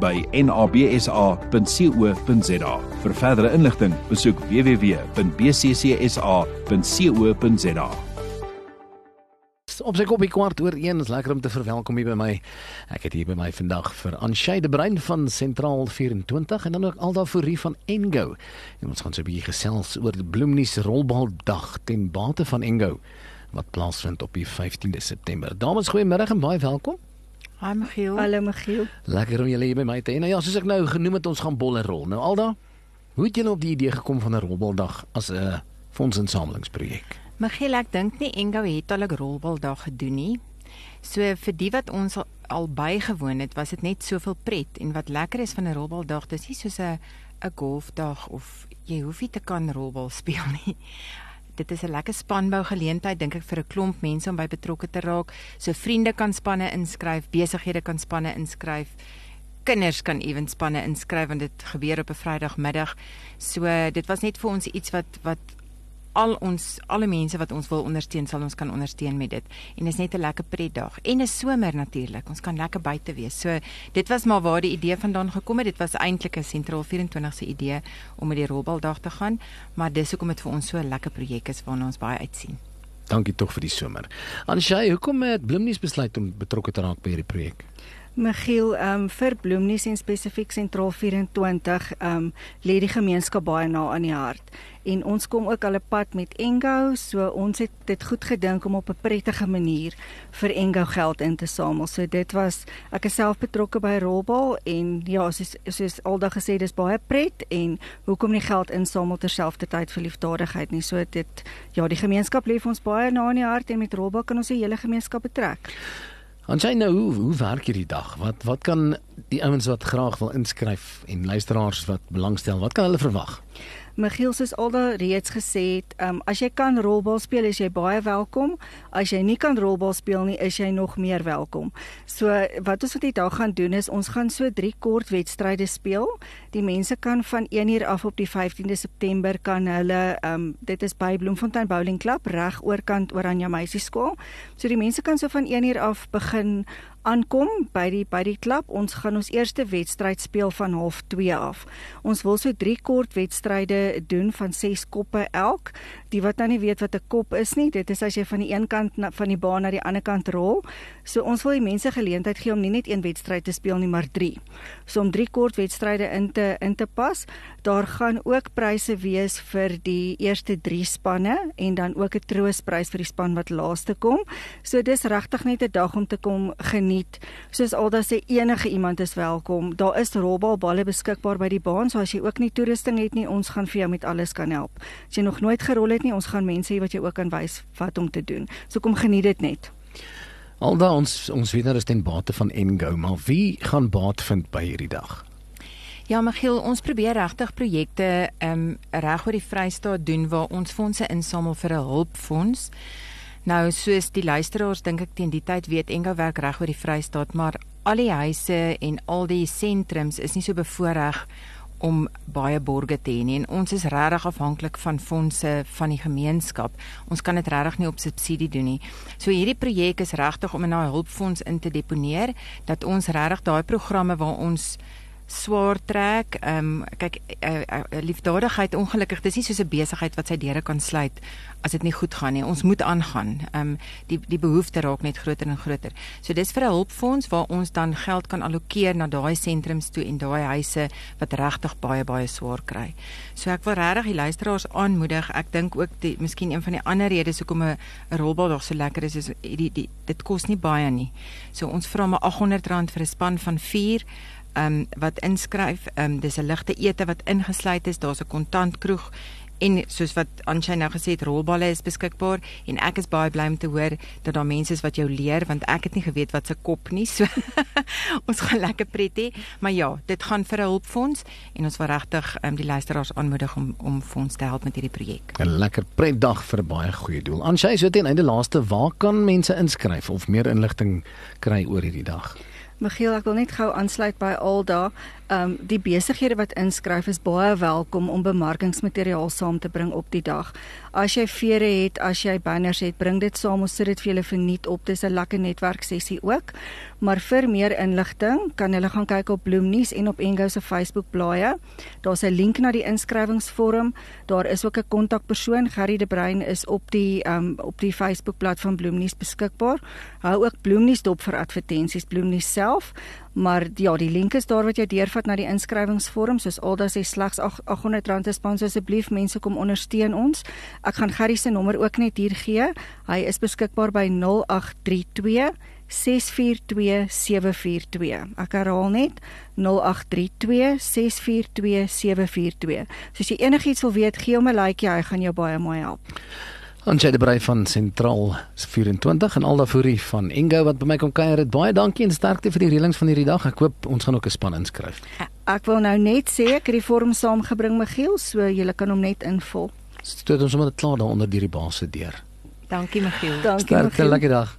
by nabsa.co.za. Vir verdere inligting, besoek www.bccsa.co.za. Op sy kopie kwart oor 1 is lekker om te verwelkom hier by my. Ek het hier by my vandag vir Anshay de Bruin van Sentraal 24 en dan ook Alda Fourie van Engo. En ons gaan so 'n bietjie gesels oor die Bloemnies Rolbaldag ten bate van Engo wat plaasvind op die 15de September. Dames, goeiemôre en baie welkom. Hi Michiel. Hallo Michiel. Lekker om julle hier by my te hê. Nou ja, soos ek nou genoem het, ons gaan bolle rol. Nou Alda, hoe het julle op die idee gekom van 'n rolbaldag as 'n fondsinsamelingsprojek? Michiel, ek dink nie Engo het al 'n rolbaldag gedoen nie. So vir die wat ons al, al bygewoon het, was dit net soveel pret en wat lekker is van 'n rolbaldag, dis nie soos 'n 'n golfdag of jy hoef nie te kan rolbal speel nie dit is 'n lekker spanbou geleentheid dink ek vir 'n klomp mense om by betrokke te raak. So vriende kan spanne inskryf, besighede kan spanne inskryf. Kinders kan ewen spanne inskryf want dit gebeur op 'n Vrydagmiddag. So dit was net vir ons iets wat wat al ons alle mense wat ons wil ondersteun sal ons kan ondersteun met dit. En is net 'n lekker pretdag en 'n somer natuurlik. Ons kan lekker buite wees. So dit was maar waar die idee vandaan gekom het. Dit was eintlik 'n sentraal 24 se idee om met die rolbaldag te gaan, maar dis hoekom dit vir ons so 'n lekker projek is waarna ons baie uitsien. Dankie tog vir die somer. Anshay, hoekom het Bloemnies besluit om betrokke te raak by hierdie projek? Michiel, ehm um, vir Bloemnies en spesifiek Sentraal 24, ehm um, lê die gemeenskap baie na aan die hart. En ons kom ook al 'n pad met Engo, so ons het dit goed gedink om op 'n prettige manier vir Engo geld in te samel. So dit was ek is self betrokke by Rolbal en ja, soos soos aldag gesê, dis baie pret en hoekom nie geld insamel terselfdertyd vir liefdadigheid nie. So dit ja, die gemeenskap lê vir ons baie na aan die hart en met Rolbal kan ons die hele gemeenskap betrek. En jy nou hoe, hoe werk hierdie dag? Wat wat kan die ouens wat graag wil inskryf en luisteraars wat belangstel, wat kan hulle verwag? Michiel soos alda reeds gesê het, um, as jy kan rolbal speel, is jy baie welkom. As jy nie kan rolbal speel nie, is jy nog meer welkom. So wat ons vandag daar gaan doen is ons gaan so drie kort wedstryde speel. Die mense kan van 1 uur af op die 15de September kan hulle um, dit is by Bloemfontein Bowling Club reg oorkant Oranje Meisieskool. So die mense kan so van 1 uur af begin aankom by die by die klub. Ons gaan ons eerste wedstryd speel van half 2 af. Ons wil so drie kort wedstryde doen van 6 koppe elk. Die wat nou nie weet wat 'n kop is nie, dit is as jy van die een kant na, van die baan na die ander kant rol. So ons wil die mense geleentheid gee om nie net een wedstryd te speel nie, maar 3. So om drie kort wedstryde in te in te pas. Daar gaan ook pryse wees vir die eerste 3 spanne en dan ook 'n troostprys vir die span wat laaste kom. So dis regtig net 'n dag om te kom geniet. Soos alda sê enige iemand is welkom. Daar is rolbalballe beskikbaar by die baan, so as jy ook nie toerusting het nie, ons gaan vir jou met alles kan help. As jy nog nooit gerol het nie, ons gaan mense hier wat jy ook kan wys wat om te doen. So kom geniet dit net. Alda ons ons weet nou is ten bate van Engo, maar wie gaan baat vind by hierdie dag? Ja, Michiel, ons probeer regtig projekte um reg oor die Vrystaat doen waar ons fondse insamel vir 'n hulpfonds. Nou soos die luisteraars dink ek teen die tyd weet Engo werk reg oor die Vrystaat, maar al die huise en al die sentrums is nie so bevoordeel om baie borge te hê nie en ons is regtig afhanklik van fondse van die gemeenskap. Ons kan dit regtig nie op subsidie doen nie. So hierdie projek is regtig om in daai hulpfonds in te deponeer dat ons regtig daai programme waar ons swaar trek. Ehm um, kyk uh, uh, liefdadigheid ongelukkig dis nie soos 'n besigheid wat sy deure kan sluit as dit nie goed gaan nie. Ons moet aangaan. Ehm um, die die behoefte raak net groter en groter. So dis vir 'n hulpfonds waar ons dan geld kan allokeer na daai sentrums toe en daai huise wat regtig baie baie swaar kry. So ek wil regtig die luisteraars aanmoedig. Ek dink ook die miskien een van die ander redes hoekom 'n rolbal nog so lekker is is die, die dit kos nie baie nie. So ons vra maar R800 vir 'n span van 4 um, wat inskryf. Um, dis 'n ligte ete wat ingesluit is. Daar's 'n kontantkroeg en soos wat Anshay nou gesê het, rolballe is beskikbaar en ek is baie bly om te hoor dat daar mense is wat jou leer want ek het nie geweet wat se kop nie. So ons gaan lekker pret hê, maar ja, dit gaan vir 'n hulpfonds en ons wil regtig um, die luisteraars aanmoedig om om fonds te help met hierdie projek. 'n Lekker pretdag vir baie goeie doel. Anshay, so teen einde laaste, waar kan mense inskryf of meer inligting kry oor hierdie dag? Michiel, ek wil net gou aansluit by Alda. Ehm um, die besighede wat inskryf is baie welkom om bemarkingsmateriaal saam te bring op die dag. As jy vere het, as jy banners het, bring dit saam ons sit dit vir julle verniet op. Dis 'n lekker netwerk sessie ook. Maar vir meer inligting kan hulle gaan kyk op Bloemnuus en op Engo se Facebook blaaie. Daar's 'n link na die inskrywingsvorm. Daar is ook 'n kontakpersoon, Gerry de Bruin is op die ehm um, op die Facebook bladsy van Bloemnuus beskikbaar. Hou ook Bloemnuus dop vir advertensies Bloemnuus self. Maar ja, die link is daar wat jy deurvat na die inskrywingsvorm. Soos Alda sê slegs R800 te spandeer. Asseblief mense kom ondersteun ons. Ek gaan Gerry se nommer ook net hier gee. Hy is beskikbaar by 0832 642742. Ek herhaal net 0832 642742. So as jy enigiets wil weet, gee hom 'n likeie, hy gaan jou baie mooi help. Ons het bereik van Sentraal 24 en Aldafuri van Ingo wat by my kom kuier. Baie dankie en sterkte vir die reëlings van hierdie dag. Ek hoop ons gaan ook 'n span inskryf. Ek wil nou net sê ek het die vorm saamgebring Michiel, so jy kan hom net invul. Stoot ons sommer klaar daar onder die base deur. Dankie Michiel. Dankie Michiel. Sterkte, lekker dag.